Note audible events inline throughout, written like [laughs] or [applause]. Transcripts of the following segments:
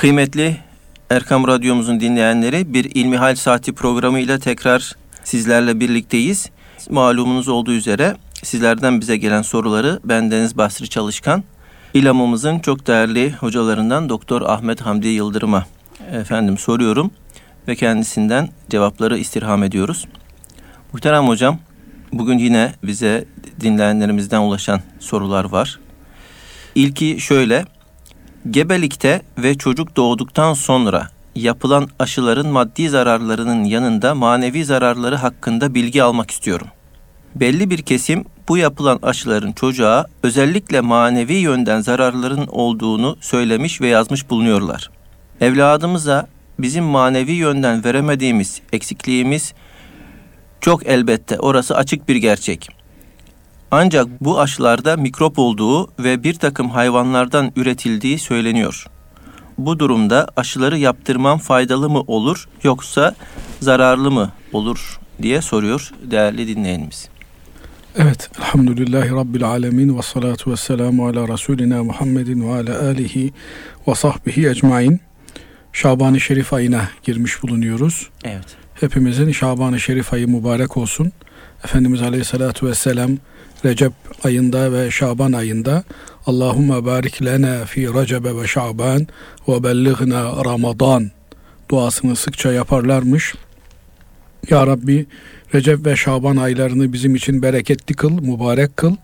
Kıymetli Erkam Radyomuzun dinleyenleri bir İlmihal Saati programıyla tekrar sizlerle birlikteyiz. Malumunuz olduğu üzere sizlerden bize gelen soruları ben Deniz Basri Çalışkan, İlamımızın çok değerli hocalarından Doktor Ahmet Hamdi Yıldırım'a efendim soruyorum ve kendisinden cevapları istirham ediyoruz. Muhterem hocam, bugün yine bize dinleyenlerimizden ulaşan sorular var. İlki şöyle, Gebelikte ve çocuk doğduktan sonra yapılan aşıların maddi zararlarının yanında manevi zararları hakkında bilgi almak istiyorum. Belli bir kesim bu yapılan aşıların çocuğa özellikle manevi yönden zararların olduğunu söylemiş ve yazmış bulunuyorlar. Evladımıza bizim manevi yönden veremediğimiz eksikliğimiz çok elbette orası açık bir gerçek. Ancak bu aşılarda mikrop olduğu ve bir takım hayvanlardan üretildiği söyleniyor. Bu durumda aşıları yaptırmam faydalı mı olur yoksa zararlı mı olur diye soruyor değerli dinleyenimiz. Evet, elhamdülillahi rabbil alemin ve salatu ve selamu ala Resulina Muhammedin ve ala alihi ve sahbihi ecmain. Şaban-ı Şerif ayına girmiş bulunuyoruz. Evet. Hepimizin Şaban-ı Şerif ayı mübarek olsun. Efendimiz Aleyhisselatü Vesselam Recep ayında ve Şaban ayında Allahümme barik lena fi Recebe ve Şaban ve bellighna Ramazan duasını sıkça yaparlarmış. Ya Rabbi Recep ve Şaban aylarını bizim için bereketli kıl, mübarek kıl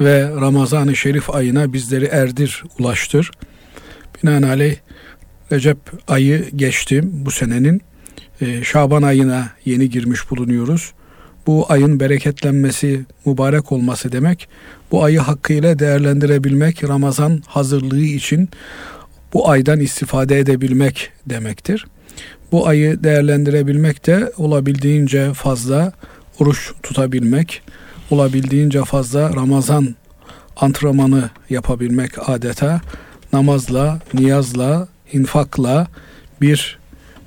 ve Ramazan-ı Şerif ayına bizleri erdir, ulaştır. Binaenaleyh Recep ayı geçti bu senenin. Ee, Şaban ayına yeni girmiş bulunuyoruz bu ayın bereketlenmesi, mübarek olması demek. Bu ayı hakkıyla değerlendirebilmek, Ramazan hazırlığı için bu aydan istifade edebilmek demektir. Bu ayı değerlendirebilmek de olabildiğince fazla oruç tutabilmek, olabildiğince fazla Ramazan antrenmanı yapabilmek adeta namazla, niyazla, infakla bir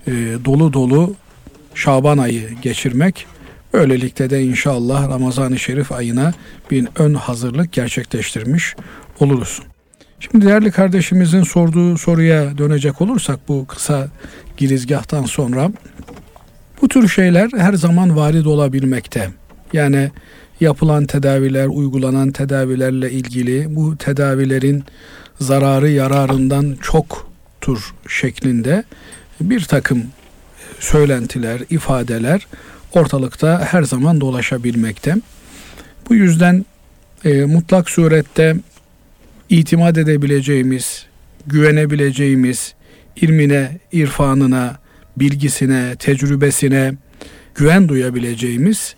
e, dolu dolu Şaban ayı geçirmek Öylelikle de inşallah Ramazan-ı Şerif ayına bir ön hazırlık gerçekleştirmiş oluruz. Şimdi değerli kardeşimizin sorduğu soruya dönecek olursak bu kısa girizgahtan sonra bu tür şeyler her zaman varid olabilmekte. Yani yapılan tedaviler, uygulanan tedavilerle ilgili bu tedavilerin zararı yararından çoktur şeklinde bir takım söylentiler, ifadeler ortalıkta her zaman dolaşabilmekte. Bu yüzden e, mutlak surette itimat edebileceğimiz, güvenebileceğimiz ilmine, irfanına, bilgisine, tecrübesine güven duyabileceğimiz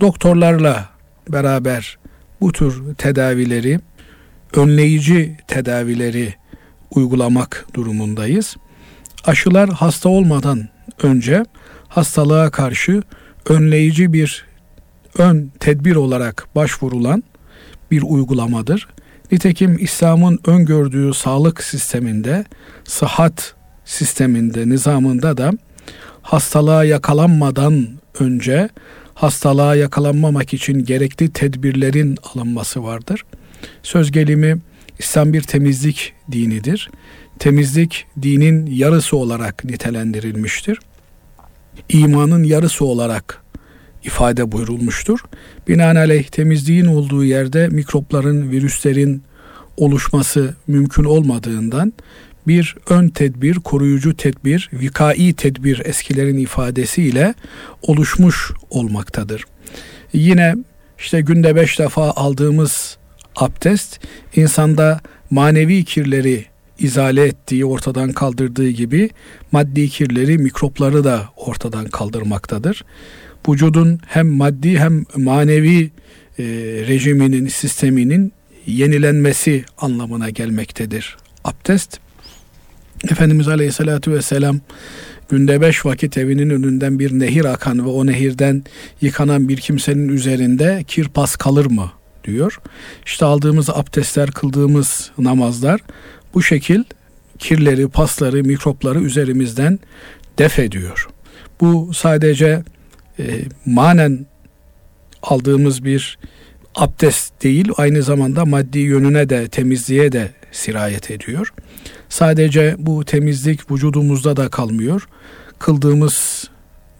doktorlarla beraber bu tür tedavileri, önleyici tedavileri uygulamak durumundayız. Aşılar hasta olmadan önce hastalığa karşı önleyici bir ön tedbir olarak başvurulan bir uygulamadır. Nitekim İslam'ın öngördüğü sağlık sisteminde, sıhhat sisteminde, nizamında da hastalığa yakalanmadan önce hastalığa yakalanmamak için gerekli tedbirlerin alınması vardır. Söz gelimi İslam bir temizlik dinidir. Temizlik dinin yarısı olarak nitelendirilmiştir imanın yarısı olarak ifade buyurulmuştur. Binaenaleyh temizliğin olduğu yerde mikropların, virüslerin oluşması mümkün olmadığından bir ön tedbir, koruyucu tedbir, vikai tedbir eskilerin ifadesiyle oluşmuş olmaktadır. Yine işte günde beş defa aldığımız abdest insanda manevi kirleri izale ettiği, ortadan kaldırdığı gibi maddi kirleri, mikropları da ortadan kaldırmaktadır. Vücudun hem maddi hem manevi e, rejiminin, sisteminin yenilenmesi anlamına gelmektedir. Abdest, Efendimiz Aleyhisselatü Vesselam günde beş vakit evinin önünden bir nehir akan ve o nehirden yıkanan bir kimsenin üzerinde kir pas kalır mı diyor. İşte aldığımız abdestler, kıldığımız namazlar bu şekil kirleri, pasları, mikropları üzerimizden def ediyor. Bu sadece e, manen aldığımız bir abdest değil, aynı zamanda maddi yönüne de temizliğe de sirayet ediyor. Sadece bu temizlik vücudumuzda da kalmıyor. Kıldığımız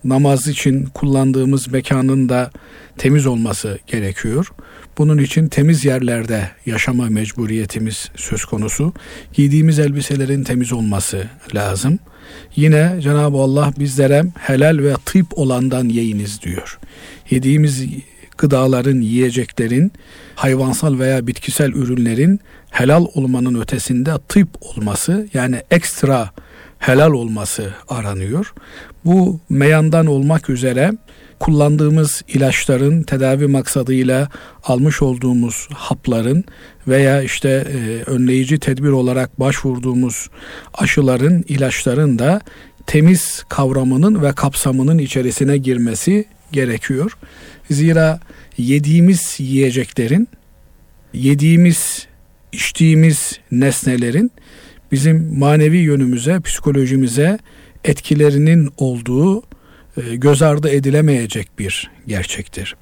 namaz için kullandığımız mekanın da temiz olması gerekiyor. Bunun için temiz yerlerde yaşama mecburiyetimiz söz konusu. Giydiğimiz elbiselerin temiz olması lazım. Yine Cenab-ı Allah bizlere helal ve tıp olandan yiyiniz diyor. Yediğimiz gıdaların, yiyeceklerin, hayvansal veya bitkisel ürünlerin helal olmanın ötesinde tıp olması yani ekstra helal olması aranıyor. Bu meyandan olmak üzere kullandığımız ilaçların tedavi maksadıyla almış olduğumuz hapların veya işte e, önleyici tedbir olarak başvurduğumuz aşıların, ilaçların da temiz kavramının ve kapsamının içerisine girmesi gerekiyor. Zira yediğimiz yiyeceklerin, yediğimiz, içtiğimiz nesnelerin bizim manevi yönümüze, psikolojimize etkilerinin olduğu göz ardı edilemeyecek bir gerçektir.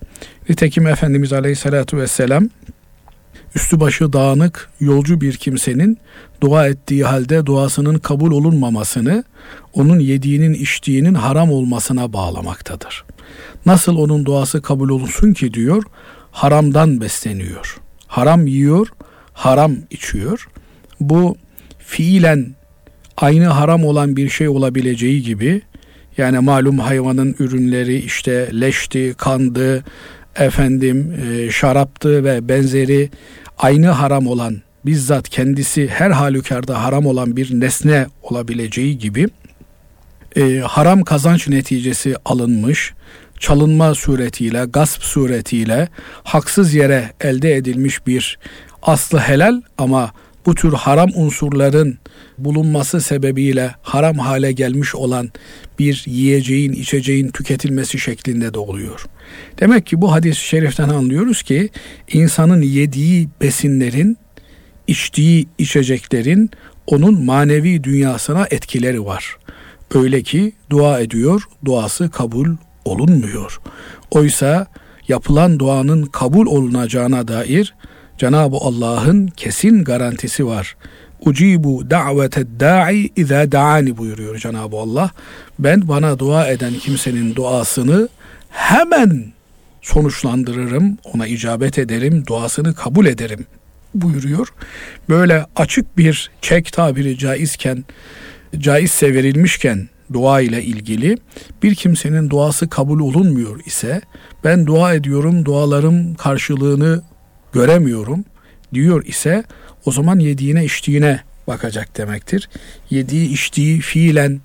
Nitekim Efendimiz Aleyhisselatü Vesselam üstü başı dağınık yolcu bir kimsenin dua ettiği halde duasının kabul olunmamasını onun yediğinin içtiğinin haram olmasına bağlamaktadır. Nasıl onun duası kabul olunsun ki diyor haramdan besleniyor. Haram yiyor, haram içiyor. Bu fiilen aynı haram olan bir şey olabileceği gibi yani malum hayvanın ürünleri işte leşti, kandı, efendim e, şaraptı ve benzeri aynı haram olan bizzat kendisi her halükarda haram olan bir nesne olabileceği gibi e, haram kazanç neticesi alınmış, çalınma suretiyle, gasp suretiyle haksız yere elde edilmiş bir aslı helal ama bu tür haram unsurların bulunması sebebiyle haram hale gelmiş olan bir yiyeceğin, içeceğin tüketilmesi şeklinde de oluyor. Demek ki bu hadis-i şeriften anlıyoruz ki insanın yediği besinlerin, içtiği içeceklerin onun manevi dünyasına etkileri var. Öyle ki dua ediyor, duası kabul olunmuyor. Oysa yapılan duanın kabul olunacağına dair Cenab-ı Allah'ın kesin garantisi var. Ucibu da'vete da'i izâ da'ani buyuruyor Cenab-ı Allah. Ben bana dua eden kimsenin duasını hemen sonuçlandırırım, ona icabet ederim, duasını kabul ederim buyuruyor. Böyle açık bir çek tabiri caizken, caizse verilmişken dua ile ilgili bir kimsenin duası kabul olunmuyor ise ben dua ediyorum, dualarım karşılığını göremiyorum diyor ise o zaman yediğine içtiğine bakacak demektir. Yediği içtiği fiilen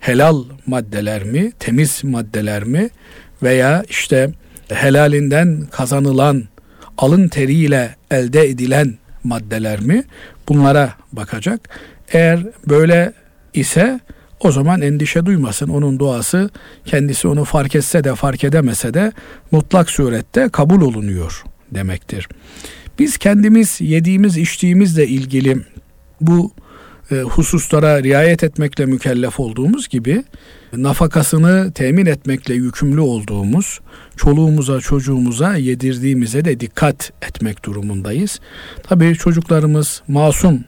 helal maddeler mi, temiz maddeler mi veya işte helalinden kazanılan alın teriyle elde edilen maddeler mi? Bunlara bakacak. Eğer böyle ise o zaman endişe duymasın. Onun duası kendisi onu fark etse de fark edemese de mutlak surette kabul olunuyor demektir. Biz kendimiz yediğimiz içtiğimizle ilgili bu e, hususlara riayet etmekle mükellef olduğumuz gibi nafakasını temin etmekle yükümlü olduğumuz çoluğumuza çocuğumuza yedirdiğimize de dikkat etmek durumundayız. Tabii çocuklarımız masum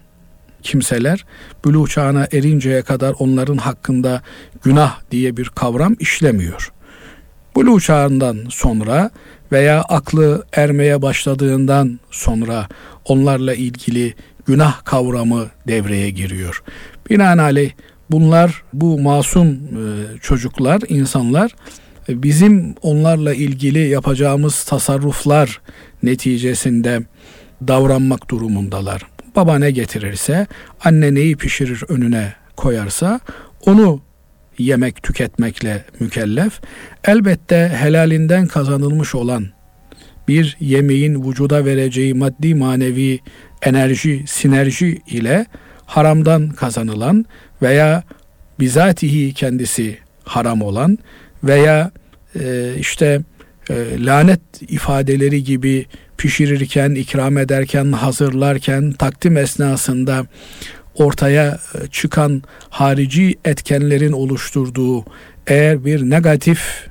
kimseler bülü çağına erinceye kadar onların hakkında günah diye bir kavram işlemiyor. Bülü çağından sonra veya aklı ermeye başladığından sonra onlarla ilgili günah kavramı devreye giriyor. Binaenaleyh bunlar bu masum e, çocuklar, insanlar e, bizim onlarla ilgili yapacağımız tasarruflar neticesinde davranmak durumundalar. Baba ne getirirse, anne neyi pişirir önüne koyarsa onu yemek tüketmekle mükellef. Elbette helalinden kazanılmış olan bir yemeğin vücuda vereceği maddi manevi enerji, sinerji ile haramdan kazanılan veya bizatihi kendisi haram olan veya e, işte e, lanet ifadeleri gibi pişirirken, ikram ederken, hazırlarken, takdim esnasında ortaya e, çıkan harici etkenlerin oluşturduğu eğer bir negatif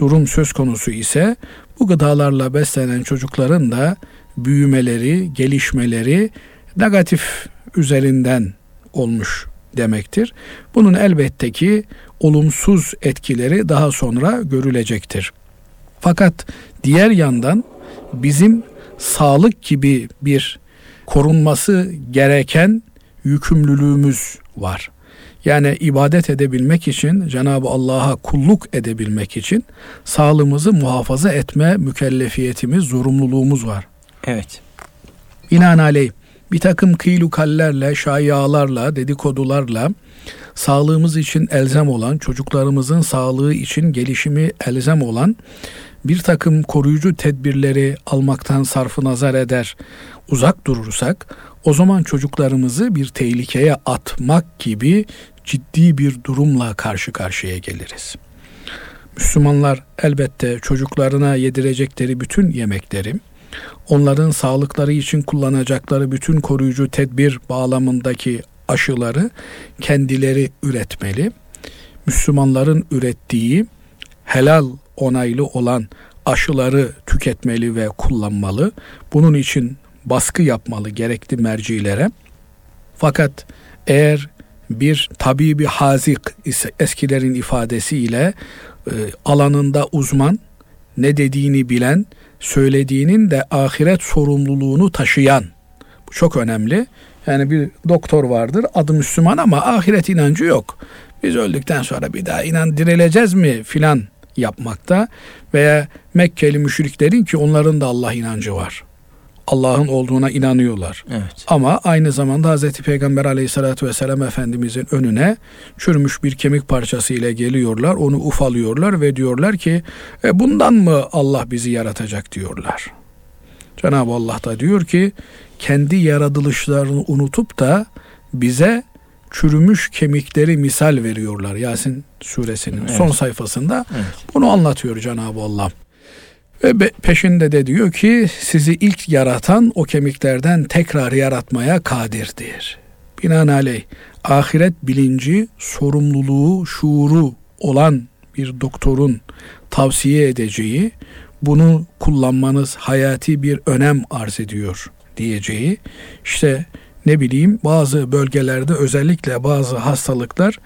durum söz konusu ise bu gıdalarla beslenen çocukların da büyümeleri, gelişmeleri negatif üzerinden olmuş demektir. Bunun elbette ki olumsuz etkileri daha sonra görülecektir. Fakat diğer yandan bizim sağlık gibi bir korunması gereken yükümlülüğümüz var. Yani ibadet edebilmek için, Cenab-ı Allah'a kulluk edebilmek için sağlığımızı muhafaza etme mükellefiyetimiz, zorunluluğumuz var. Evet. Binaenaleyh bir takım kıylukallerle, şayialarla, dedikodularla sağlığımız için elzem olan, çocuklarımızın sağlığı için gelişimi elzem olan bir takım koruyucu tedbirleri almaktan sarfı nazar eder, uzak durursak o zaman çocuklarımızı bir tehlikeye atmak gibi ciddi bir durumla karşı karşıya geliriz. Müslümanlar elbette çocuklarına yedirecekleri bütün yemekleri, onların sağlıkları için kullanacakları bütün koruyucu tedbir bağlamındaki aşıları kendileri üretmeli. Müslümanların ürettiği helal onaylı olan aşıları tüketmeli ve kullanmalı. Bunun için baskı yapmalı gerekli mercilere. Fakat eğer bir tabibi hazik eskilerin ifadesiyle e, alanında uzman, ne dediğini bilen, söylediğinin de ahiret sorumluluğunu taşıyan. Bu çok önemli. Yani bir doktor vardır adı Müslüman ama ahiret inancı yok. Biz öldükten sonra bir daha inan dirileceğiz mi filan yapmakta veya Mekkeli müşriklerin ki onların da Allah inancı var. Allah'ın olduğuna inanıyorlar. Evet. Ama aynı zamanda Hz. Peygamber aleyhissalatü vesselam Efendimizin önüne çürümüş bir kemik parçası ile geliyorlar. Onu ufalıyorlar ve diyorlar ki e, bundan mı Allah bizi yaratacak diyorlar. Cenab-ı Allah da diyor ki kendi yaratılışlarını unutup da bize çürümüş kemikleri misal veriyorlar. Yasin suresinin evet. son sayfasında evet. bunu anlatıyor Cenab-ı Allah. Ve peşinde de diyor ki sizi ilk yaratan o kemiklerden tekrar yaratmaya kadirdir. Binaenaleyh ahiret bilinci, sorumluluğu, şuuru olan bir doktorun tavsiye edeceği, bunu kullanmanız hayati bir önem arz ediyor diyeceği, işte ne bileyim bazı bölgelerde özellikle bazı hastalıklar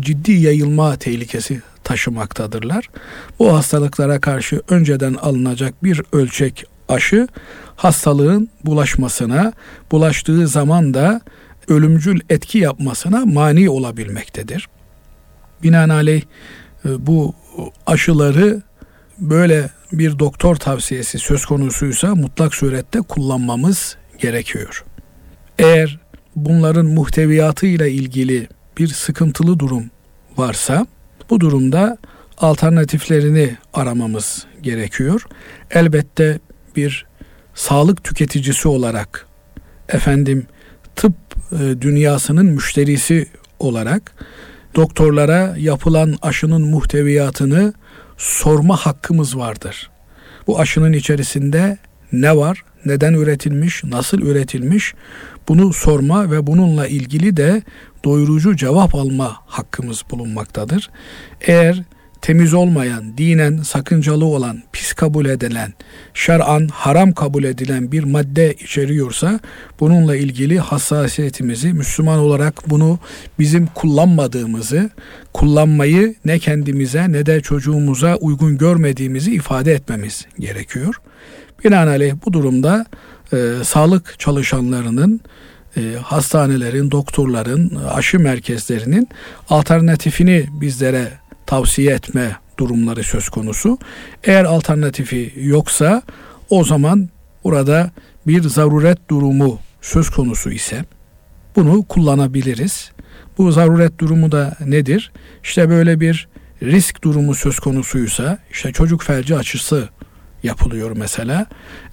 ciddi yayılma tehlikesi taşımaktadırlar. Bu hastalıklara karşı önceden alınacak bir ölçek aşı hastalığın bulaşmasına, bulaştığı zaman da ölümcül etki yapmasına mani olabilmektedir. Binaenaleyh e, bu aşıları böyle bir doktor tavsiyesi söz konusuysa mutlak surette kullanmamız gerekiyor. Eğer bunların muhteviyatıyla ilgili bir sıkıntılı durum varsa bu durumda alternatiflerini aramamız gerekiyor. Elbette bir sağlık tüketicisi olarak efendim tıp e, dünyasının müşterisi olarak doktorlara yapılan aşının muhteviyatını sorma hakkımız vardır. Bu aşının içerisinde ne var, neden üretilmiş, nasıl üretilmiş bunu sorma ve bununla ilgili de doyurucu cevap alma hakkımız bulunmaktadır. Eğer temiz olmayan, dinen sakıncalı olan, pis kabul edilen, şer'an haram kabul edilen bir madde içeriyorsa bununla ilgili hassasiyetimizi Müslüman olarak bunu bizim kullanmadığımızı, kullanmayı ne kendimize ne de çocuğumuza uygun görmediğimizi ifade etmemiz gerekiyor. Binaenaleyh bu durumda e, sağlık çalışanlarının e, hastanelerin, doktorların, aşı merkezlerinin alternatifini bizlere tavsiye etme durumları söz konusu. Eğer alternatifi yoksa o zaman burada bir zaruret durumu söz konusu ise bunu kullanabiliriz. Bu zaruret durumu da nedir? İşte böyle bir risk durumu söz konusuysa işte çocuk felci açısı yapılıyor mesela.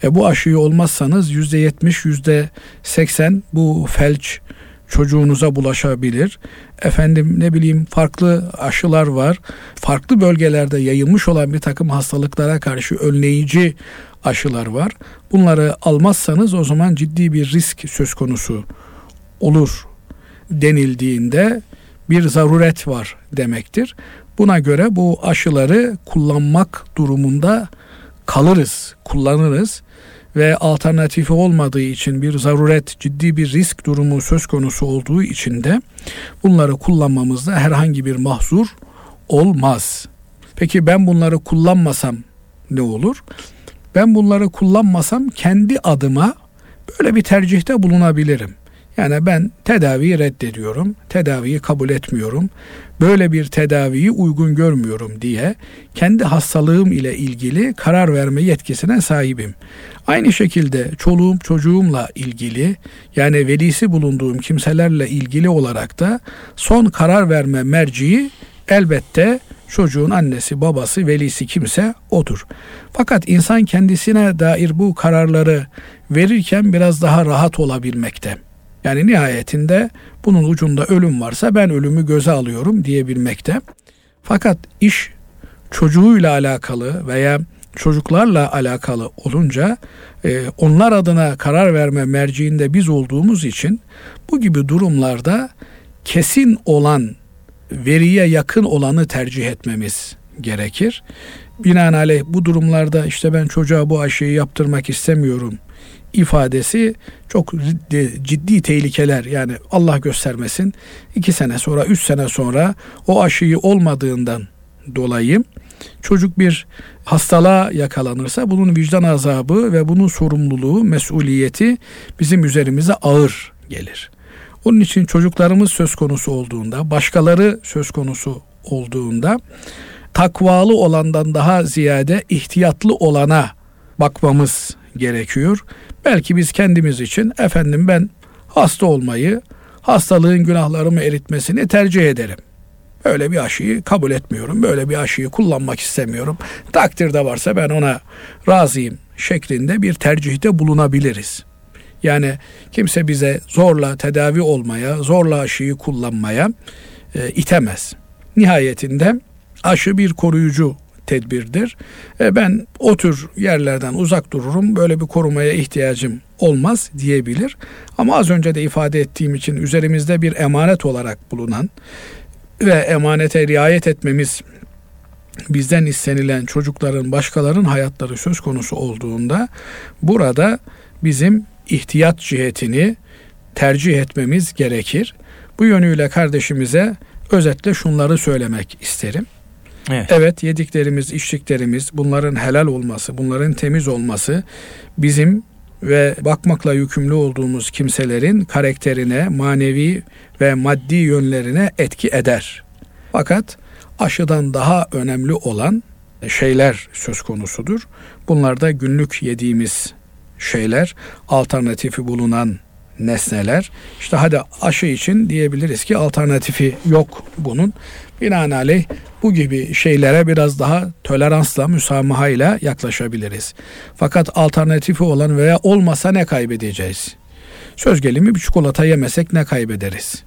E, bu aşıyı olmazsanız yüzde yetmiş, yüzde seksen bu felç çocuğunuza bulaşabilir. Efendim ne bileyim farklı aşılar var. Farklı bölgelerde yayılmış olan bir takım hastalıklara karşı önleyici aşılar var. Bunları almazsanız o zaman ciddi bir risk söz konusu olur denildiğinde bir zaruret var demektir. Buna göre bu aşıları kullanmak durumunda kalırız, kullanırız ve alternatifi olmadığı için bir zaruret, ciddi bir risk durumu söz konusu olduğu için de bunları kullanmamızda herhangi bir mahzur olmaz. Peki ben bunları kullanmasam ne olur? Ben bunları kullanmasam kendi adıma böyle bir tercihte bulunabilirim. Yani ben tedaviyi reddediyorum, tedaviyi kabul etmiyorum, böyle bir tedaviyi uygun görmüyorum diye kendi hastalığım ile ilgili karar verme yetkisine sahibim. Aynı şekilde çoluğum çocuğumla ilgili yani velisi bulunduğum kimselerle ilgili olarak da son karar verme merciği elbette çocuğun annesi, babası, velisi kimse odur. Fakat insan kendisine dair bu kararları verirken biraz daha rahat olabilmekte. Yani nihayetinde bunun ucunda ölüm varsa ben ölümü göze alıyorum diyebilmekte. Fakat iş çocuğuyla alakalı veya çocuklarla alakalı olunca e, onlar adına karar verme merciinde biz olduğumuz için bu gibi durumlarda kesin olan veriye yakın olanı tercih etmemiz gerekir. Binaenaleyh bu durumlarda işte ben çocuğa bu aşıyı yaptırmak istemiyorum ifadesi çok ciddi tehlikeler yani Allah göstermesin iki sene sonra üç sene sonra o aşıyı olmadığından dolayı çocuk bir hastalığa yakalanırsa bunun vicdan azabı ve bunun sorumluluğu, mesuliyeti bizim üzerimize ağır gelir. Onun için çocuklarımız söz konusu olduğunda, başkaları söz konusu olduğunda takvalı olandan daha ziyade ihtiyatlı olana bakmamız gerekiyor. Belki biz kendimiz için efendim ben hasta olmayı, hastalığın günahlarımı eritmesini tercih ederim. Böyle bir aşıyı kabul etmiyorum. Böyle bir aşıyı kullanmak istemiyorum. Takdirde varsa ben ona razıyım şeklinde bir tercihte bulunabiliriz. Yani kimse bize zorla tedavi olmaya, zorla aşıyı kullanmaya e, itemez. Nihayetinde aşı bir koruyucu tedbirdir. E, ben o tür yerlerden uzak dururum. Böyle bir korumaya ihtiyacım olmaz diyebilir. Ama az önce de ifade ettiğim için üzerimizde bir emanet olarak bulunan ve emanete riayet etmemiz bizden istenilen çocukların, başkalarının hayatları söz konusu olduğunda burada bizim ihtiyat cihetini tercih etmemiz gerekir. Bu yönüyle kardeşimize özetle şunları söylemek isterim. Evet. evet yediklerimiz, içtiklerimiz bunların helal olması, bunların temiz olması bizim ve bakmakla yükümlü olduğumuz kimselerin karakterine, manevi ve maddi yönlerine etki eder. Fakat aşıdan daha önemli olan şeyler söz konusudur. Bunlar da günlük yediğimiz şeyler, alternatifi bulunan nesneler. İşte hadi aşı için diyebiliriz ki alternatifi yok bunun. Binaenaleyh bu gibi şeylere biraz daha toleransla, müsamahayla yaklaşabiliriz. Fakat alternatifi olan veya olmasa ne kaybedeceğiz? Söz gelimi bir çikolata yemesek ne kaybederiz?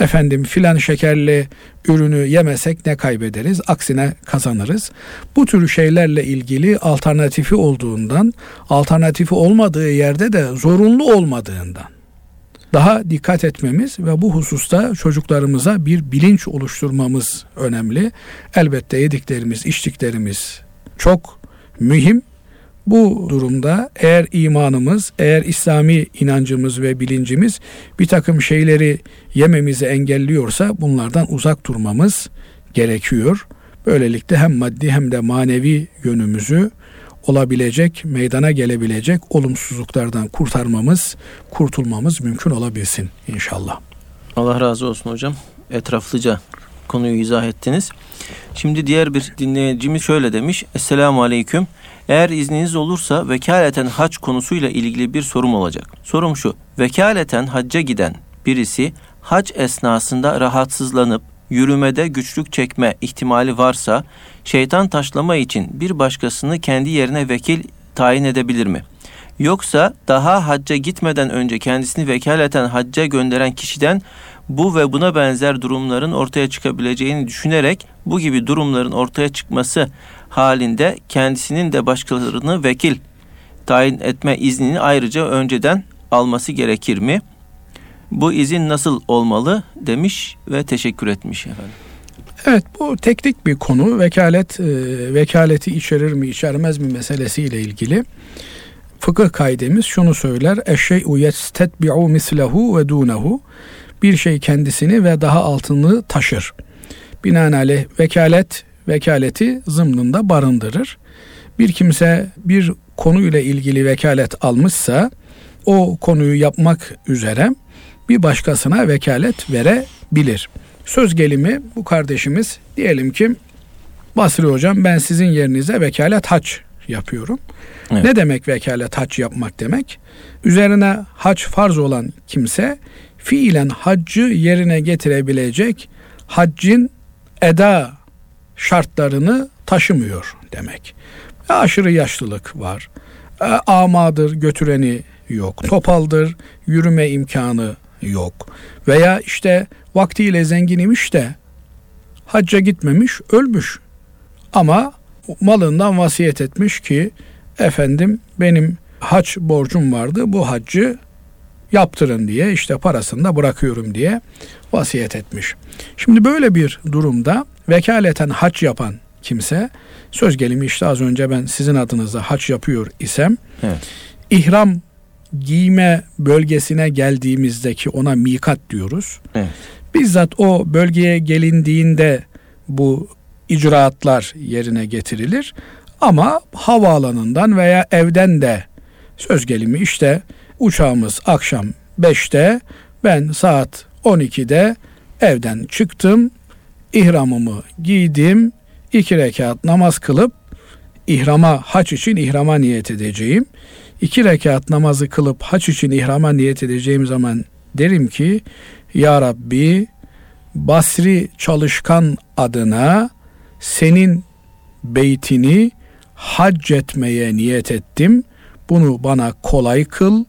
Efendim filan şekerli ürünü yemesek ne kaybederiz? Aksine kazanırız. Bu tür şeylerle ilgili alternatifi olduğundan, alternatifi olmadığı yerde de zorunlu olmadığından daha dikkat etmemiz ve bu hususta çocuklarımıza bir bilinç oluşturmamız önemli. Elbette yediklerimiz, içtiklerimiz çok mühim. Bu durumda eğer imanımız, eğer İslami inancımız ve bilincimiz bir takım şeyleri yememizi engelliyorsa bunlardan uzak durmamız gerekiyor. Böylelikle hem maddi hem de manevi yönümüzü olabilecek, meydana gelebilecek olumsuzluklardan kurtarmamız, kurtulmamız mümkün olabilsin inşallah. Allah razı olsun hocam. Etraflıca konuyu izah ettiniz. Şimdi diğer bir dinleyicimiz şöyle demiş. Esselamu Aleyküm. Eğer izniniz olursa vekaleten hac konusuyla ilgili bir sorum olacak. Sorum şu. Vekaleten hacca giden birisi hac esnasında rahatsızlanıp yürümede güçlük çekme ihtimali varsa şeytan taşlama için bir başkasını kendi yerine vekil tayin edebilir mi? Yoksa daha hacca gitmeden önce kendisini vekaleten hacca gönderen kişiden bu ve buna benzer durumların ortaya çıkabileceğini düşünerek bu gibi durumların ortaya çıkması halinde kendisinin de başkalarını vekil tayin etme iznini ayrıca önceden alması gerekir mi? Bu izin nasıl olmalı demiş ve teşekkür etmiş efendim. Evet bu teknik bir konu. Vekalet e, vekaleti içerir mi içermez mi meselesiyle ilgili. fıkıh kaidemiz şunu söyler. Eşşey'u yestetbi'u mislehu ve dunehu. Bir şey kendisini ve daha altını taşır. Binaenaleyh vekalet, vekaleti zımnında barındırır. Bir kimse bir konuyla ilgili vekalet almışsa o konuyu yapmak üzere bir başkasına vekalet verebilir. Söz gelimi bu kardeşimiz diyelim ki Basri hocam ben sizin yerinize vekalet haç yapıyorum. Evet. Ne demek vekalet haç yapmak demek? Üzerine haç farz olan kimse fiilen haccı yerine getirebilecek haccın eda şartlarını taşımıyor demek. Aşırı yaşlılık var. E, amadır götüreni yok. Topaldır yürüme imkanı yok. Veya işte vaktiyle zengin imiş de hacca gitmemiş ölmüş. Ama malından vasiyet etmiş ki efendim benim hac borcum vardı bu haccı yaptırın diye işte parasını da bırakıyorum diye vasiyet etmiş. Şimdi böyle bir durumda vekaleten hac yapan kimse söz gelimi işte az önce ben sizin adınıza hac yapıyor isem evet. ihram giyme bölgesine geldiğimizdeki ona mikat diyoruz. Evet. Bizzat o bölgeye gelindiğinde bu icraatlar yerine getirilir. Ama havaalanından veya evden de söz gelimi işte uçağımız akşam 5'te ben saat 12'de evden çıktım. ihramımı giydim. iki rekat namaz kılıp ihrama haç için ihrama niyet edeceğim. İki rekat namazı kılıp haç için ihrama niyet edeceğim zaman derim ki Ya Rabbi Basri çalışkan adına senin beytini hac etmeye niyet ettim. Bunu bana kolay kıl,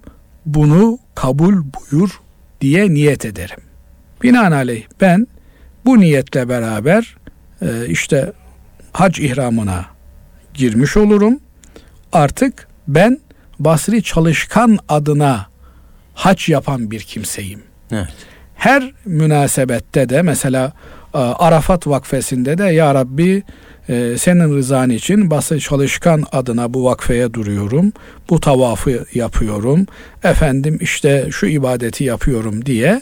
bunu kabul buyur diye niyet ederim. Binaenaleyh ben bu niyetle beraber e, işte hac ihramına girmiş olurum. Artık ben Basri çalışkan adına hac yapan bir kimseyim. Evet. Her münasebette de mesela e, Arafat vakfesinde de Ya Rabbi e, senin rızan için Basri Çalışkan adına bu vakfeye duruyorum. Bu tavafı yapıyorum. Efendim işte şu ibadeti yapıyorum diye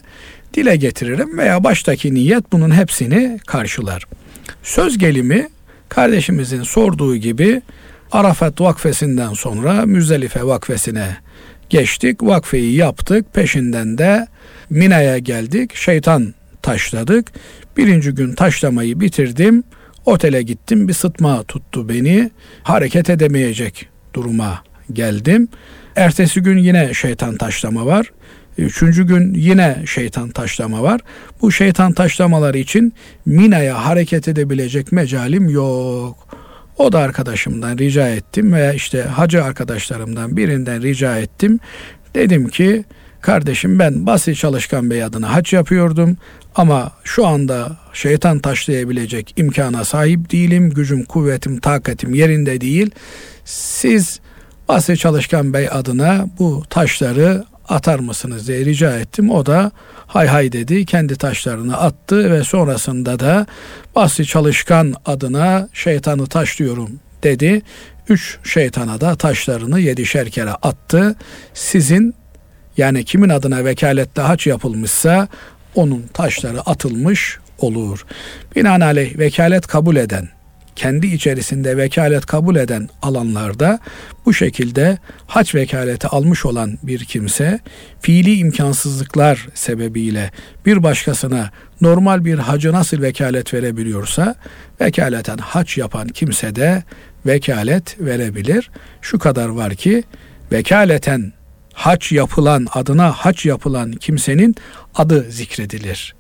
dile getiririm veya baştaki niyet bunun hepsini karşılar. Söz gelimi kardeşimizin sorduğu gibi Arafat vakfesinden sonra Müzdelife vakfesine geçtik. Vakfeyi yaptık. Peşinden de Mina'ya geldik. Şeytan taşladık. Birinci gün taşlamayı bitirdim. Otele gittim. Bir sıtma tuttu beni. Hareket edemeyecek duruma geldim. Ertesi gün yine şeytan taşlama var. Üçüncü gün yine şeytan taşlama var. Bu şeytan taşlamaları için Mina'ya hareket edebilecek mecalim yok. O da arkadaşımdan rica ettim veya işte hacı arkadaşlarımdan birinden rica ettim. Dedim ki kardeşim ben Basri Çalışkan Bey adına hac yapıyordum ama şu anda şeytan taşlayabilecek imkana sahip değilim. Gücüm, kuvvetim, takatim yerinde değil. Siz Basri Çalışkan Bey adına bu taşları atar mısınız diye rica ettim. O da hay hay dedi. Kendi taşlarını attı ve sonrasında da Basri Çalışkan adına şeytanı taşlıyorum dedi. Üç şeytana da taşlarını yedişer kere attı. Sizin yani kimin adına vekalette haç yapılmışsa onun taşları atılmış olur. Binaenaleyh vekalet kabul eden kendi içerisinde vekalet kabul eden alanlarda bu şekilde haç vekaleti almış olan bir kimse fiili imkansızlıklar sebebiyle bir başkasına normal bir hacı nasıl vekalet verebiliyorsa vekaleten haç yapan kimse de vekalet verebilir. Şu kadar var ki vekaleten haç yapılan adına haç yapılan kimsenin adı zikredilir.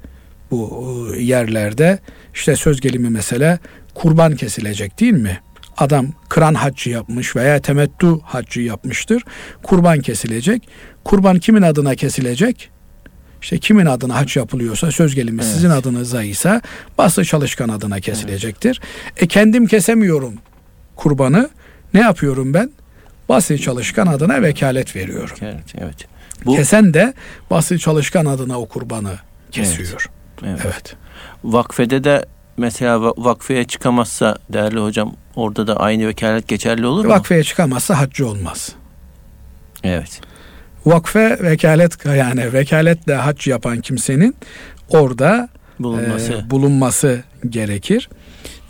Bu e, yerlerde işte söz gelimi mesele kurban kesilecek değil mi? Adam kıran haccı yapmış veya temettü haccı yapmıştır. Kurban kesilecek. Kurban kimin adına kesilecek? İşte kimin adına hac yapılıyorsa söz gelimi evet. sizin adınıza ise baslı çalışkan adına kesilecektir. Evet. E kendim kesemiyorum kurbanı. Ne yapıyorum ben? Basri çalışkan adına vekalet veriyorum. Evet, evet. Bu... Kesen de basri çalışkan adına o kurbanı kesiyor. Evet. evet. evet. Vakfede de mesela vakfeye çıkamazsa değerli hocam orada da aynı vekalet geçerli olur mu? Vakfeye çıkamazsa haccı olmaz. Evet. Vakfe vekalet yani vekaletle hac yapan kimsenin orada Bulunması. e, bulunması gerekir.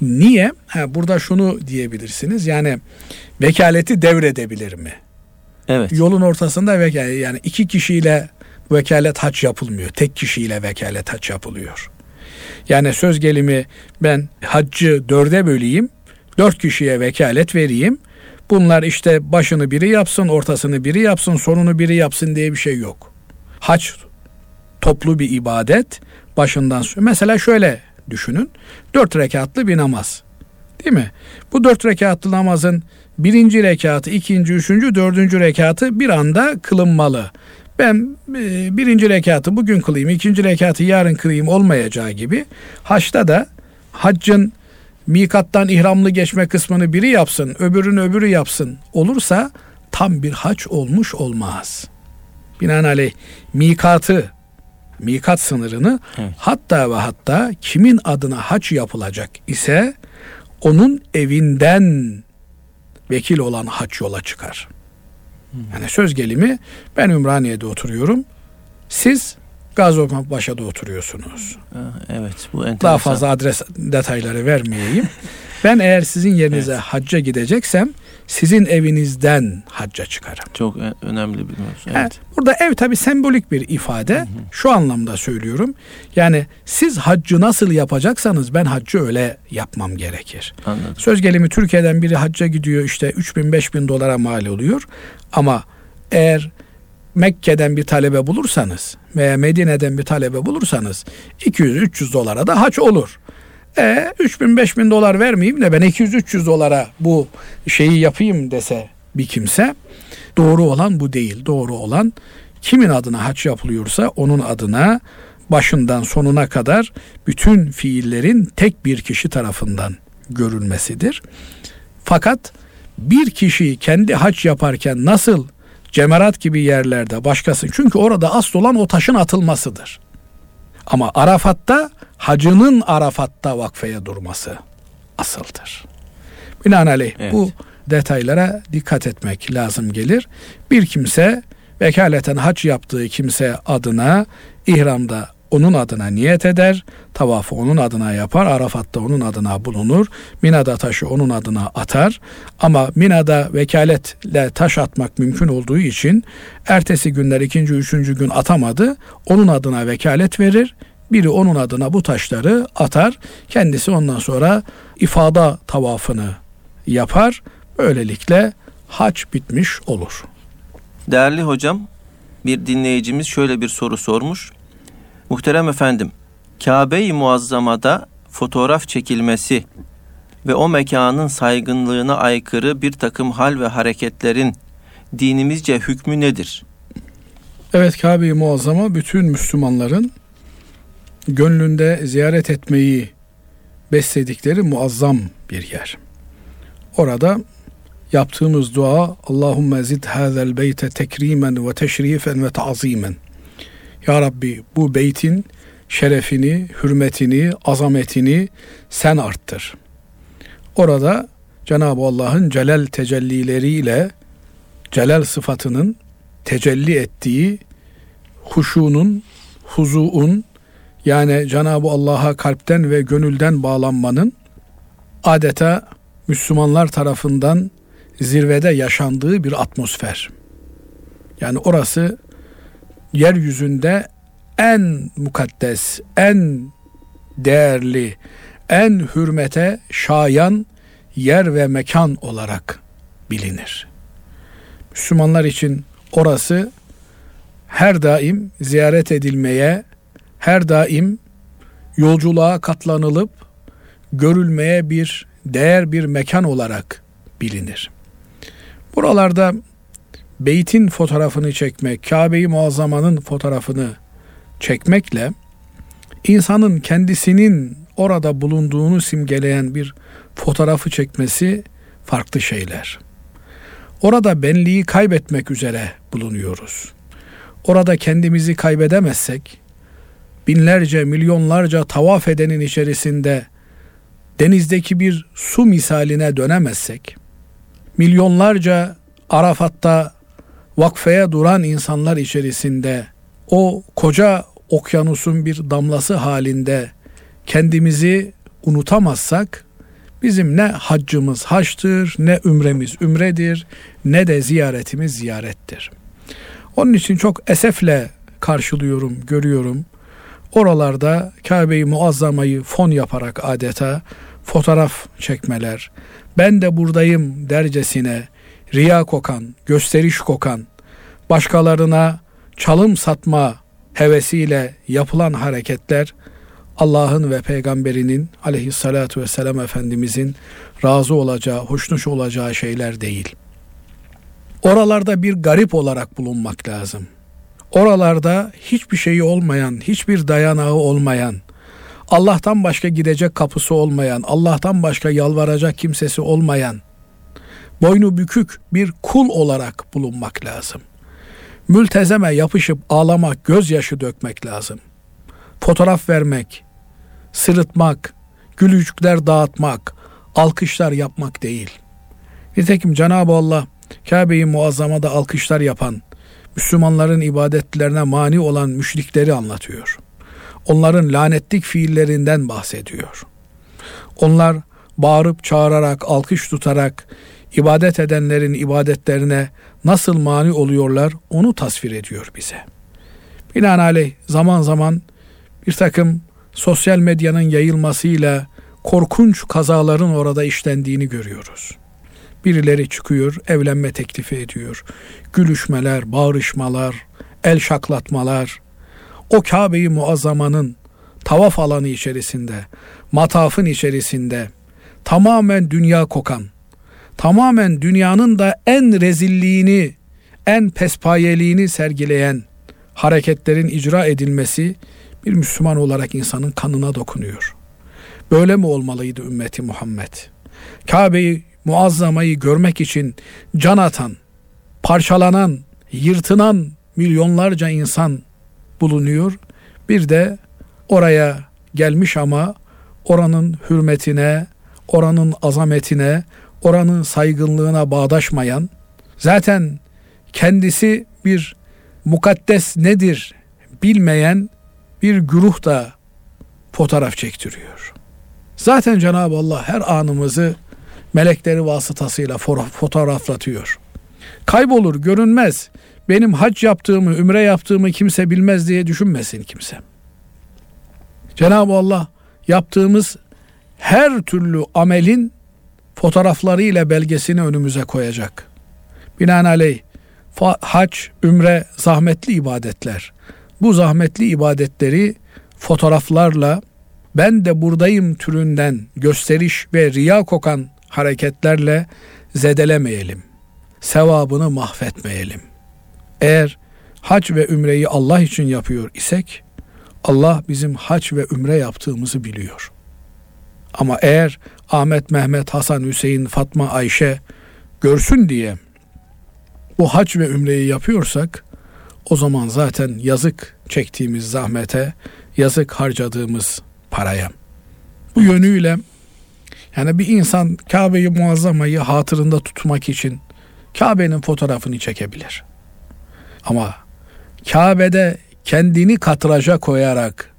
Niye? Ha, burada şunu diyebilirsiniz. Yani vekaleti devredebilir mi? evet. Yolun ortasında vekalet yani iki kişiyle vekalet haç yapılmıyor. Tek kişiyle vekalet haç yapılıyor. Yani söz gelimi ben haccı dörde böleyim. Dört kişiye vekalet vereyim. Bunlar işte başını biri yapsın, ortasını biri yapsın, sonunu biri yapsın diye bir şey yok. Hac toplu bir ibadet. Başından mesela şöyle düşünün. Dört rekatlı bir namaz. Değil mi? Bu dört rekatlı namazın birinci rekatı, ikinci, üçüncü, dördüncü rekatı bir anda kılınmalı. Ben e, birinci rekatı bugün kılayım, ikinci rekatı yarın kılayım olmayacağı gibi haçta da haccın mikattan ihramlı geçme kısmını biri yapsın, öbürünü öbürü yapsın olursa tam bir haç olmuş olmaz. Binaenaleyh mikatı, mikat sınırını Evet. hatta ve hatta kimin adına haç yapılacak ise onun evinden vekil olan haç yola çıkar. Yani söz gelimi ben Ümraniye'de oturuyorum. Siz Gaziantep'te oturuyorsunuz. Ha, Evet. Bu enteresan. Daha fazla adres detayları vermeyeyim. [laughs] ben eğer sizin yerinize Evet. hacca gideceksem sizin evinizden hacca çıkarım. Çok önemli bir mevzu. Ha, Evet. burada ev tabi sembolik bir ifade. Şu anlamda söylüyorum. Yani siz haccı nasıl yapacaksanız ben haccı öyle yapmam gerekir. Anladım. Söz gelimi Türkiye'den biri hacca gidiyor işte 3 bin 5 bin dolara mal oluyor. Ama eğer Mekke'den bir talebe bulursanız veya Medine'den bir talebe bulursanız 200-300 dolara da haç olur. E 3 bin 5 bin dolar vermeyeyim de ben 200-300 dolara bu şeyi yapayım dese bir kimse doğru olan bu değil. Doğru olan kimin adına haç yapılıyorsa onun adına başından sonuna kadar bütün fiillerin tek bir kişi tarafından görülmesidir. Fakat bir kişi kendi haç yaparken nasıl cemerat gibi yerlerde başkası çünkü orada asıl olan o taşın atılmasıdır. Ama Arafat'ta hacının Arafat'ta vakfeye durması asıldır. Binaenaleyh Evet. bu detaylara dikkat etmek lazım gelir. Bir kimse vekaleten hac yaptığı kimse adına ihramda onun adına niyet eder, tavafı onun adına yapar, Arafat'ta onun adına bulunur, Mina'da taşı onun adına atar. Ama Mina'da vekaletle taş atmak mümkün olduğu için ertesi günler ikinci, üçüncü gün atamadı, onun adına vekalet verir. Biri onun adına bu taşları atar. Kendisi ondan sonra ifada tavafını yapar. Böylelikle hac bitmiş olur. Değerli hocam, bir dinleyicimiz şöyle bir soru sormuş. Muhterem efendim, Kabe-i Muazzama'da fotoğraf çekilmesi ve o mekanın saygınlığına aykırı bir takım hal ve hareketlerin dinimizce hükmü nedir? Evet Kabe-i Muazzama bütün Müslümanların gönlünde ziyaret etmeyi besledikleri muazzam bir yer. Orada yaptığımız dua Allahümme zid hazel beyte tekrimen ve teşrifen ve ta'zimen. Ya Rabbi bu beytin şerefini, hürmetini, azametini sen arttır. Orada Cenab-ı Allah'ın celal tecellileriyle celal sıfatının tecelli ettiği huşunun, huzuun yani Cenab-ı Allah'a kalpten ve gönülden bağlanmanın adeta Müslümanlar tarafından zirvede yaşandığı bir atmosfer. Yani orası yeryüzünde en mukaddes, en değerli, en hürmete şayan yer ve mekan olarak bilinir. Müslümanlar için orası her daim ziyaret edilmeye, her daim yolculuğa katlanılıp görülmeye bir değer bir mekan olarak bilinir. Buralarda beytin fotoğrafını çekmek, Kabe-i Muazzama'nın fotoğrafını çekmekle insanın kendisinin orada bulunduğunu simgeleyen bir fotoğrafı çekmesi farklı şeyler. Orada benliği kaybetmek üzere bulunuyoruz. Orada kendimizi kaybedemezsek, binlerce, milyonlarca tavaf edenin içerisinde denizdeki bir su misaline dönemezsek, milyonlarca Arafat'ta vakfeye duran insanlar içerisinde o koca okyanusun bir damlası halinde kendimizi unutamazsak bizim ne haccımız haçtır, ne ümremiz ümredir, ne de ziyaretimiz ziyarettir. Onun için çok esefle karşılıyorum, görüyorum. Oralarda Kabe-i Muazzama'yı fon yaparak adeta fotoğraf çekmeler, ben de buradayım dercesine riya kokan, gösteriş kokan, başkalarına çalım satma hevesiyle yapılan hareketler Allah'ın ve peygamberinin aleyhissalatu vesselam Efendimizin razı olacağı, hoşnuş olacağı şeyler değil. Oralarda bir garip olarak bulunmak lazım. Oralarda hiçbir şeyi olmayan, hiçbir dayanağı olmayan, Allah'tan başka gidecek kapısı olmayan, Allah'tan başka yalvaracak kimsesi olmayan, boynu bükük bir kul olarak bulunmak lazım. Mültezeme yapışıp ağlamak, gözyaşı dökmek lazım. Fotoğraf vermek, sırıtmak, gülücükler dağıtmak, alkışlar yapmak değil. Nitekim Cenab-ı Allah Kabe-i Muazzama'da alkışlar yapan, Müslümanların ibadetlerine mani olan müşrikleri anlatıyor. Onların lanetlik fiillerinden bahsediyor. Onlar bağırıp çağırarak, alkış tutarak ibadet edenlerin ibadetlerine nasıl mani oluyorlar onu tasvir ediyor bize. Binaenaleyh zaman zaman bir takım sosyal medyanın yayılmasıyla korkunç kazaların orada işlendiğini görüyoruz. Birileri çıkıyor, evlenme teklifi ediyor. Gülüşmeler, bağırışmalar, el şaklatmalar. O Kabe-i Muazzama'nın tavaf alanı içerisinde, matafın içerisinde tamamen dünya kokan, tamamen dünyanın da en rezilliğini, en pespayeliğini sergileyen hareketlerin icra edilmesi bir Müslüman olarak insanın kanına dokunuyor. Böyle mi olmalıydı ümmeti Muhammed? Kabe'yi muazzamayı görmek için can atan, parçalanan, yırtınan milyonlarca insan bulunuyor. Bir de oraya gelmiş ama oranın hürmetine, oranın azametine, oranın saygınlığına bağdaşmayan, zaten kendisi bir mukaddes nedir bilmeyen bir güruh da fotoğraf çektiriyor. Zaten Cenab-ı Allah her anımızı melekleri vasıtasıyla fotoğraflatıyor. Kaybolur, görünmez. Benim hac yaptığımı, ümre yaptığımı kimse bilmez diye düşünmesin kimse. Cenab-ı Allah yaptığımız her türlü amelin fotoğraflarıyla belgesini önümüze koyacak. Binaenaleyh hac, ümre zahmetli ibadetler. Bu zahmetli ibadetleri fotoğraflarla ben de buradayım türünden gösteriş ve riya kokan hareketlerle zedelemeyelim. Sevabını mahvetmeyelim. Eğer hac ve ümreyi Allah için yapıyor isek Allah bizim hac ve ümre yaptığımızı biliyor. Ama eğer Ahmet, Mehmet, Hasan, Hüseyin, Fatma, Ayşe görsün diye bu hac ve ümreyi yapıyorsak o zaman zaten yazık çektiğimiz zahmete, yazık harcadığımız paraya. Bu yönüyle yani bir insan Kabe'yi muazzamayı hatırında tutmak için Kabe'nin fotoğrafını çekebilir. Ama Kabe'de kendini katıraca koyarak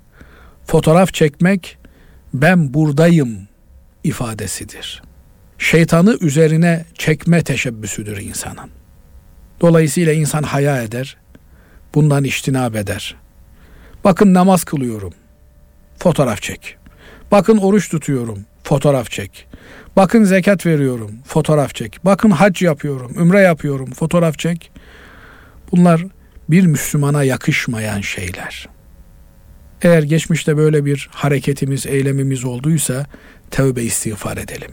fotoğraf çekmek ben buradayım ifadesidir. Şeytanı üzerine çekme teşebbüsüdür insanın. Dolayısıyla insan haya eder, bundan iştinab eder. Bakın namaz kılıyorum, fotoğraf çek. Bakın oruç tutuyorum, fotoğraf çek. Bakın zekat veriyorum, fotoğraf çek. Bakın hac yapıyorum, ümre yapıyorum, fotoğraf çek. Bunlar bir Müslümana yakışmayan şeyler. Eğer geçmişte böyle bir hareketimiz, eylemimiz olduysa tövbe istiğfar edelim.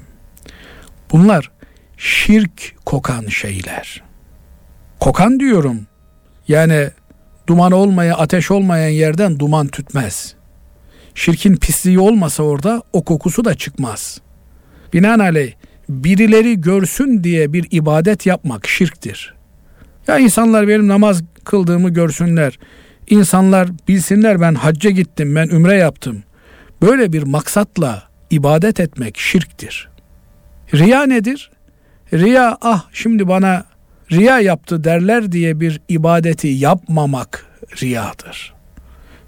Bunlar şirk kokan şeyler. Kokan diyorum. Yani duman olmayan, ateş olmayan yerden duman tütmez. Şirkin pisliği olmasa orada o kokusu da çıkmaz. Binaenaleyh birileri görsün diye bir ibadet yapmak şirktir. Ya insanlar benim namaz kıldığımı görsünler. İnsanlar bilsinler ben hacca gittim, ben ümre yaptım. Böyle bir maksatla ibadet etmek şirktir. Riya nedir? Riya ah şimdi bana riya yaptı derler diye bir ibadeti yapmamak riyadır.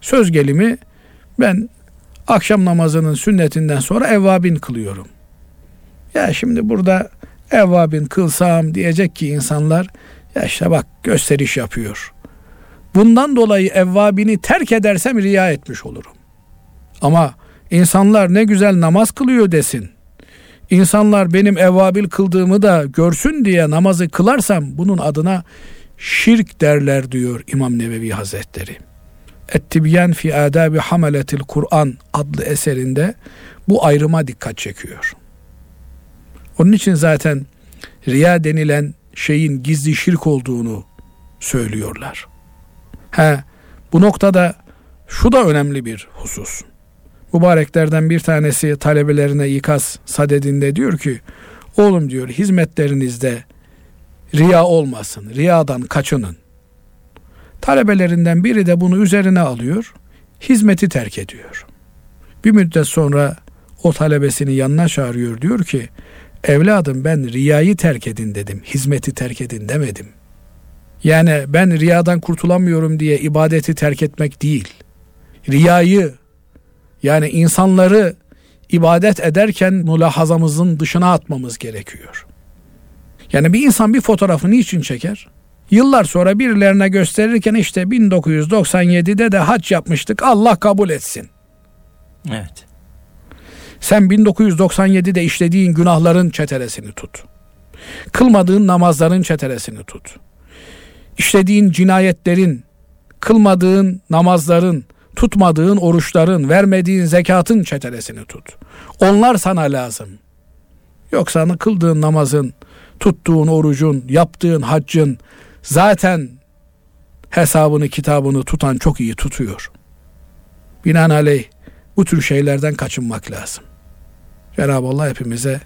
Söz gelimi ben akşam namazının sünnetinden sonra evvabin kılıyorum. Ya şimdi burada evvabin kılsam diyecek ki insanlar ya işte bak gösteriş yapıyor. Bundan dolayı evvabini terk edersem riya etmiş olurum. Ama insanlar ne güzel namaz kılıyor desin. İnsanlar benim evvabil kıldığımı da görsün diye namazı kılarsam bunun adına şirk derler diyor İmam Nevevi Hazretleri. Ettibyan fi adabi hamaletil Kur'an adlı eserinde bu ayrıma dikkat çekiyor. Onun için zaten riya denilen şeyin gizli şirk olduğunu söylüyorlar. He, bu noktada şu da önemli bir husus. Mübareklerden bir tanesi talebelerine ikaz sadedinde diyor ki, oğlum diyor hizmetlerinizde riya olmasın, riyadan kaçının. Talebelerinden biri de bunu üzerine alıyor, hizmeti terk ediyor. Bir müddet sonra o talebesini yanına çağırıyor diyor ki, evladım ben riyayı terk edin dedim, hizmeti terk edin demedim. Yani ben riyadan kurtulamıyorum diye ibadeti terk etmek değil. Riyayı yani insanları ibadet ederken mülahazamızın dışına atmamız gerekiyor. Yani bir insan bir fotoğrafı niçin çeker? Yıllar sonra birilerine gösterirken işte 1997'de de hac yapmıştık Allah kabul etsin. Evet. Sen 1997'de işlediğin günahların çetelesini tut. Kılmadığın namazların çetelesini tut. İşlediğin cinayetlerin, kılmadığın namazların, tutmadığın oruçların, vermediğin zekatın çetelesini tut. Onlar sana lazım. Yoksa kıldığın namazın, tuttuğun orucun, yaptığın haccın zaten hesabını, kitabını tutan çok iyi tutuyor. Binaenaleyh bu tür şeylerden kaçınmak lazım. Cenab-ı Allah hepimize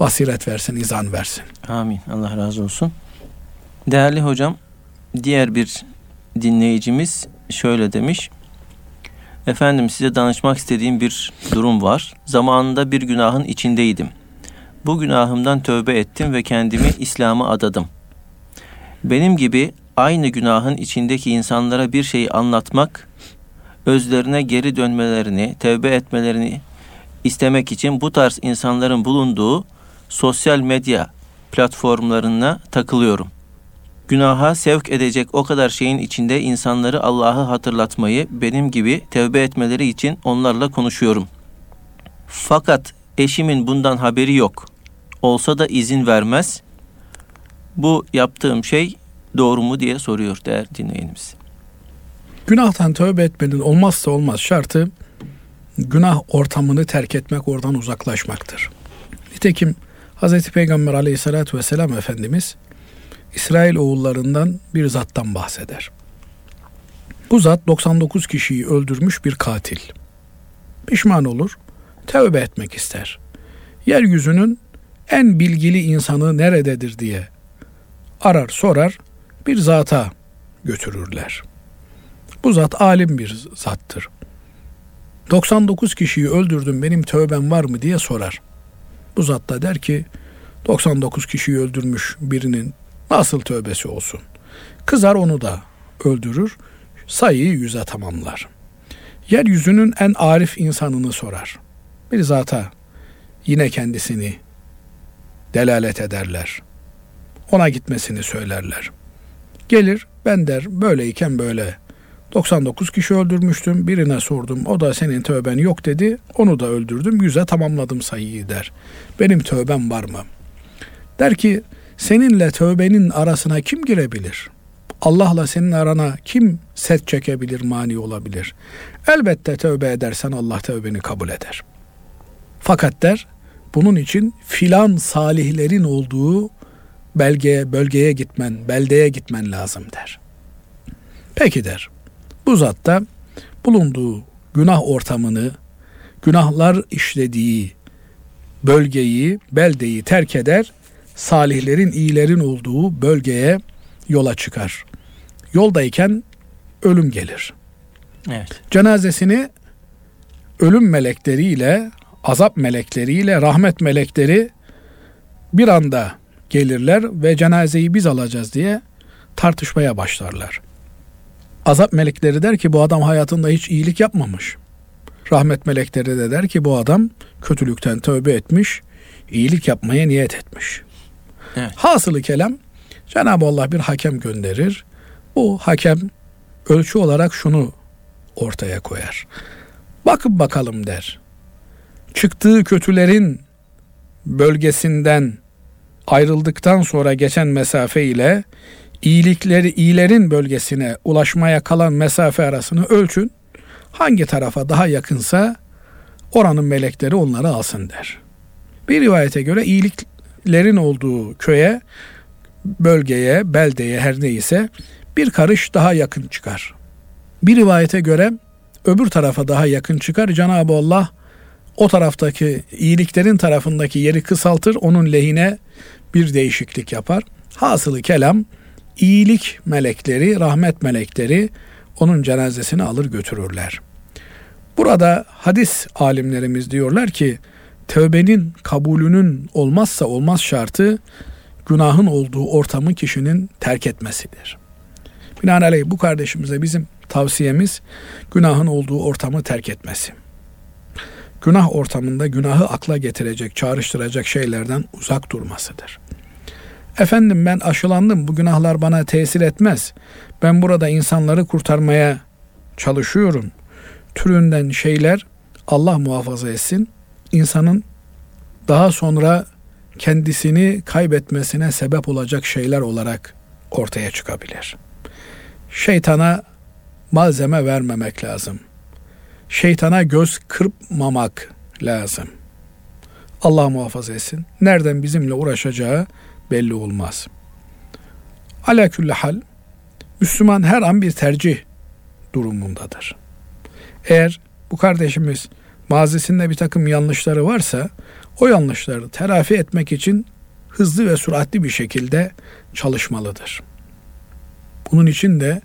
basiret versin, izan versin. Amin. Allah razı olsun. Değerli hocam, diğer bir dinleyicimiz şöyle demiş. Efendim size danışmak istediğim bir durum var. Zamanında bir günahın içindeydim. Bu günahımdan tövbe ettim ve kendimi İslam'a adadım. Benim gibi aynı günahın içindeki insanlara bir şeyi anlatmak, özlerine geri dönmelerini, tövbe etmelerini istemek için bu tarz insanların bulunduğu sosyal medya platformlarına takılıyorum. Günaha sevk edecek o kadar şeyin içinde insanları Allah'ı hatırlatmayı, benim gibi tevbe etmeleri için onlarla konuşuyorum. Fakat eşimin bundan haberi yok. Olsa da izin vermez. Bu yaptığım şey doğru mu diye soruyor değerli dinleyenimiz. Günahtan tövbe etmenin olmazsa olmaz şartı günah ortamını terk etmek, oradan uzaklaşmaktır. Nitekim Hz. Peygamber aleyhissalatü vesselam Efendimiz İsrail oğullarından bir zattan bahseder. Bu zat 99 kişiyi öldürmüş bir katil. Pişman olur, tövbe etmek ister. Yeryüzünün en bilgili insanı nerededir diye arar sorar bir zata götürürler. Bu zat alim bir zattır. 99 kişiyi öldürdüm benim tövbem var mı diye sorar. Bu zat da der ki 99 kişiyi öldürmüş birinin nasıl tövbesi olsun? Kızar onu da öldürür, sayıyı yüze tamamlar. Yeryüzünün en arif insanını sorar. Bir zata yine kendisini delalet ederler. Ona gitmesini söylerler. Gelir ben der böyleyken böyle 99 kişi öldürmüştüm. Birine sordum. O da senin tövben yok dedi. Onu da öldürdüm. Yüze tamamladım sayıyı der. Benim tövbem var mı? Der ki seninle tövbenin arasına kim girebilir? Allah'la senin arana kim set çekebilir, mani olabilir? Elbette tövbe edersen Allah tövbeni kabul eder. Fakat der, bunun için filan salihlerin olduğu belgeye, bölgeye gitmen, beldeye gitmen lazım der. Peki der. Bu zat da bulunduğu günah ortamını, günahlar işlediği bölgeyi, beldeyi terk eder salihlerin, iyilerin olduğu bölgeye yola çıkar. Yoldayken ölüm gelir. Evet. Cenazesini ölüm melekleriyle, azap melekleriyle, rahmet melekleri bir anda gelirler ve cenazeyi biz alacağız diye tartışmaya başlarlar. Azap melekleri der ki bu adam hayatında hiç iyilik yapmamış. Rahmet melekleri de der ki bu adam kötülükten tövbe etmiş, iyilik yapmaya niyet etmiş. Evet. Hasılı kelam Cenab-ı Allah bir hakem gönderir. Bu hakem ölçü olarak şunu ortaya koyar. Bakın bakalım der. Çıktığı kötülerin bölgesinden ayrıldıktan sonra geçen mesafe ile iyilikleri iyilerin bölgesine ulaşmaya kalan mesafe arasını ölçün. Hangi tarafa daha yakınsa oranın melekleri onları alsın der. Bir rivayete göre iyiliklerin olduğu köye, bölgeye, beldeye her neyse bir karış daha yakın çıkar. Bir rivayete göre öbür tarafa daha yakın çıkar. Cenab-ı Allah o taraftaki iyiliklerin tarafındaki yeri kısaltır, onun lehine bir değişiklik yapar. Hasılı kelam iyilik melekleri, rahmet melekleri onun cenazesini alır götürürler. Burada hadis alimlerimiz diyorlar ki tövbenin kabulünün olmazsa olmaz şartı günahın olduğu ortamı kişinin terk etmesidir. Binaenaleyh bu kardeşimize bizim tavsiyemiz günahın olduğu ortamı terk etmesi. Günah ortamında günahı akla getirecek, çağrıştıracak şeylerden uzak durmasıdır. Efendim ben aşılandım bu günahlar bana tesir etmez. Ben burada insanları kurtarmaya çalışıyorum. Türünden şeyler Allah muhafaza etsin. İnsanın daha sonra kendisini kaybetmesine sebep olacak şeyler olarak ortaya çıkabilir. Şeytana malzeme vermemek lazım. Şeytana göz kırpmamak lazım. Allah muhafaza etsin. Nereden bizimle uğraşacağı belli olmaz. Ala külli hal Müslüman her an bir tercih durumundadır. Eğer bu kardeşimiz mazisinde bir takım yanlışları varsa o yanlışları telafi etmek için hızlı ve süratli bir şekilde çalışmalıdır. Bunun için de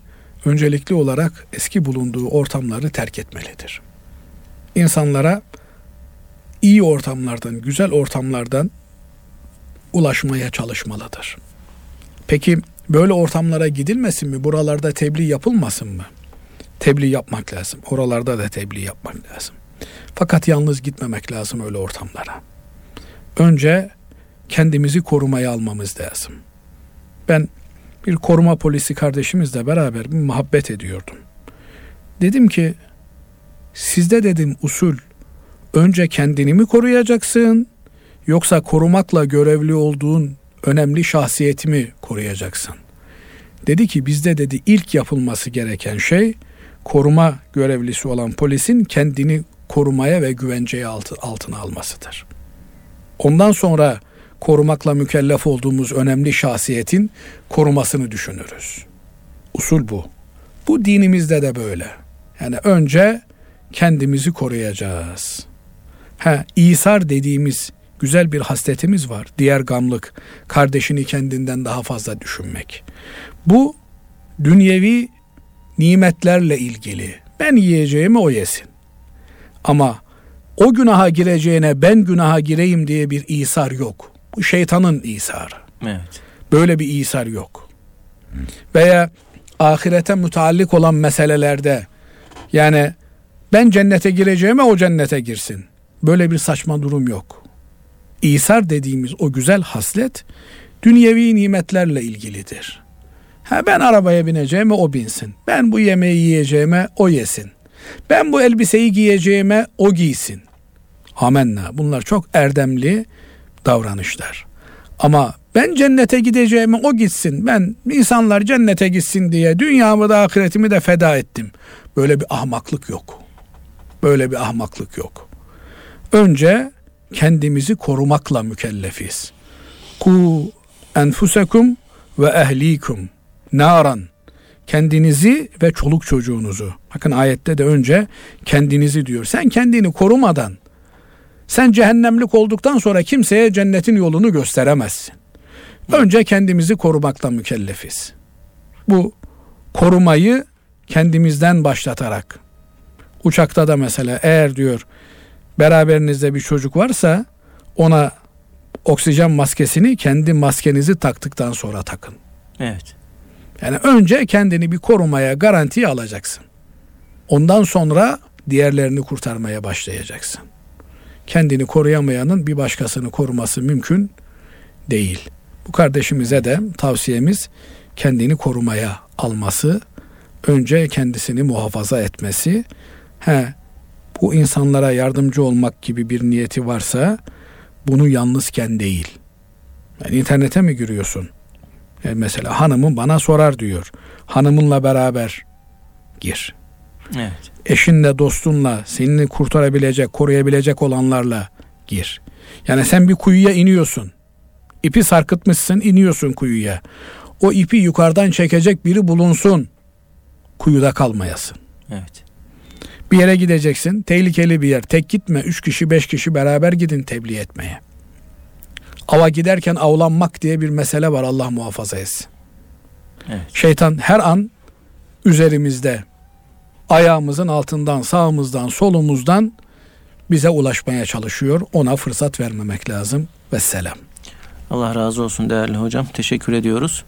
öncelikli olarak eski bulunduğu ortamları terk etmelidir. İnsanlara iyi ortamlardan, güzel ortamlardan ulaşmaya çalışmalıdır. Peki böyle ortamlara gidilmesin mi? Buralarda tebliğ yapılmasın mı? Tebliğ yapmak lazım. Oralarda da tebliğ yapmak lazım. Fakat yalnız gitmemek lazım öyle ortamlara. Önce kendimizi korumaya almamız lazım. Ben bir koruma polisi kardeşimizle beraber bir muhabbet ediyordum. Dedim ki sizde dedim usul önce kendini mi koruyacaksın Yoksa korumakla görevli olduğun önemli şahsiyetimi koruyacaksın. Dedi ki bizde dedi ilk yapılması gereken şey koruma görevlisi olan polisin kendini korumaya ve güvenceye altı, altına almasıdır. Ondan sonra korumakla mükellef olduğumuz önemli şahsiyetin korumasını düşünürüz. Usul bu. Bu dinimizde de böyle. Yani önce kendimizi koruyacağız. Ha, İsar dediğimiz güzel bir hasletimiz var. Diğer gamlık, kardeşini kendinden daha fazla düşünmek. Bu dünyevi nimetlerle ilgili. Ben yiyeceğimi o yesin. Ama o günaha gireceğine ben günaha gireyim diye bir isar yok. Bu şeytanın isarı. Evet. Böyle bir isar yok. Veya ahirete müteallik olan meselelerde yani ben cennete gireceğime o cennete girsin. Böyle bir saçma durum yok. İsar dediğimiz o güzel haslet dünyevi nimetlerle ilgilidir. Ha ben arabaya bineceğime o binsin. Ben bu yemeği yiyeceğime o yesin. Ben bu elbiseyi giyeceğime o giysin. Amenna. Bunlar çok erdemli davranışlar. Ama ben cennete gideceğime o gitsin. Ben insanlar cennete gitsin diye dünyamı da ahiretimi de feda ettim. Böyle bir ahmaklık yok. Böyle bir ahmaklık yok. Önce kendimizi korumakla mükellefiz. Ku enfusekum ve ehlikum naran. Kendinizi ve çoluk çocuğunuzu. Bakın ayette de önce kendinizi diyor. Sen kendini korumadan sen cehennemlik olduktan sonra kimseye cennetin yolunu gösteremezsin. Önce kendimizi korumakla mükellefiz. Bu korumayı kendimizden başlatarak uçakta da mesela eğer diyor beraberinizde bir çocuk varsa ona oksijen maskesini kendi maskenizi taktıktan sonra takın. Evet. Yani önce kendini bir korumaya, garantiye alacaksın. Ondan sonra diğerlerini kurtarmaya başlayacaksın. Kendini koruyamayanın bir başkasını koruması mümkün değil. Bu kardeşimize de tavsiyemiz kendini korumaya alması, önce kendisini muhafaza etmesi. He, bu insanlara yardımcı olmak gibi bir niyeti varsa bunu yalnızken değil. Yani internete mi giriyorsun? Yani mesela hanımım bana sorar diyor. Hanımınla beraber gir. Evet. Eşinle, dostunla, seni kurtarabilecek, koruyabilecek olanlarla gir. Yani sen bir kuyuya iniyorsun. İpi sarkıtmışsın, iniyorsun kuyuya. O ipi yukarıdan çekecek biri bulunsun. Kuyuda kalmayasın. Evet. Bir yere gideceksin. Tehlikeli bir yer. Tek gitme. Üç kişi, beş kişi beraber gidin tebliğ etmeye. Ava giderken avlanmak diye bir mesele var. Allah muhafaza etsin. Evet. Şeytan her an üzerimizde ayağımızın altından, sağımızdan, solumuzdan bize ulaşmaya çalışıyor. Ona fırsat vermemek lazım. Vesselam. Allah razı olsun değerli hocam. Teşekkür ediyoruz.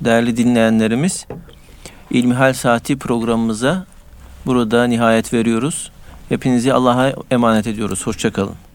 Değerli dinleyenlerimiz, İlmihal Saati programımıza burada nihayet veriyoruz. Hepinizi Allah'a emanet ediyoruz. Hoşçakalın.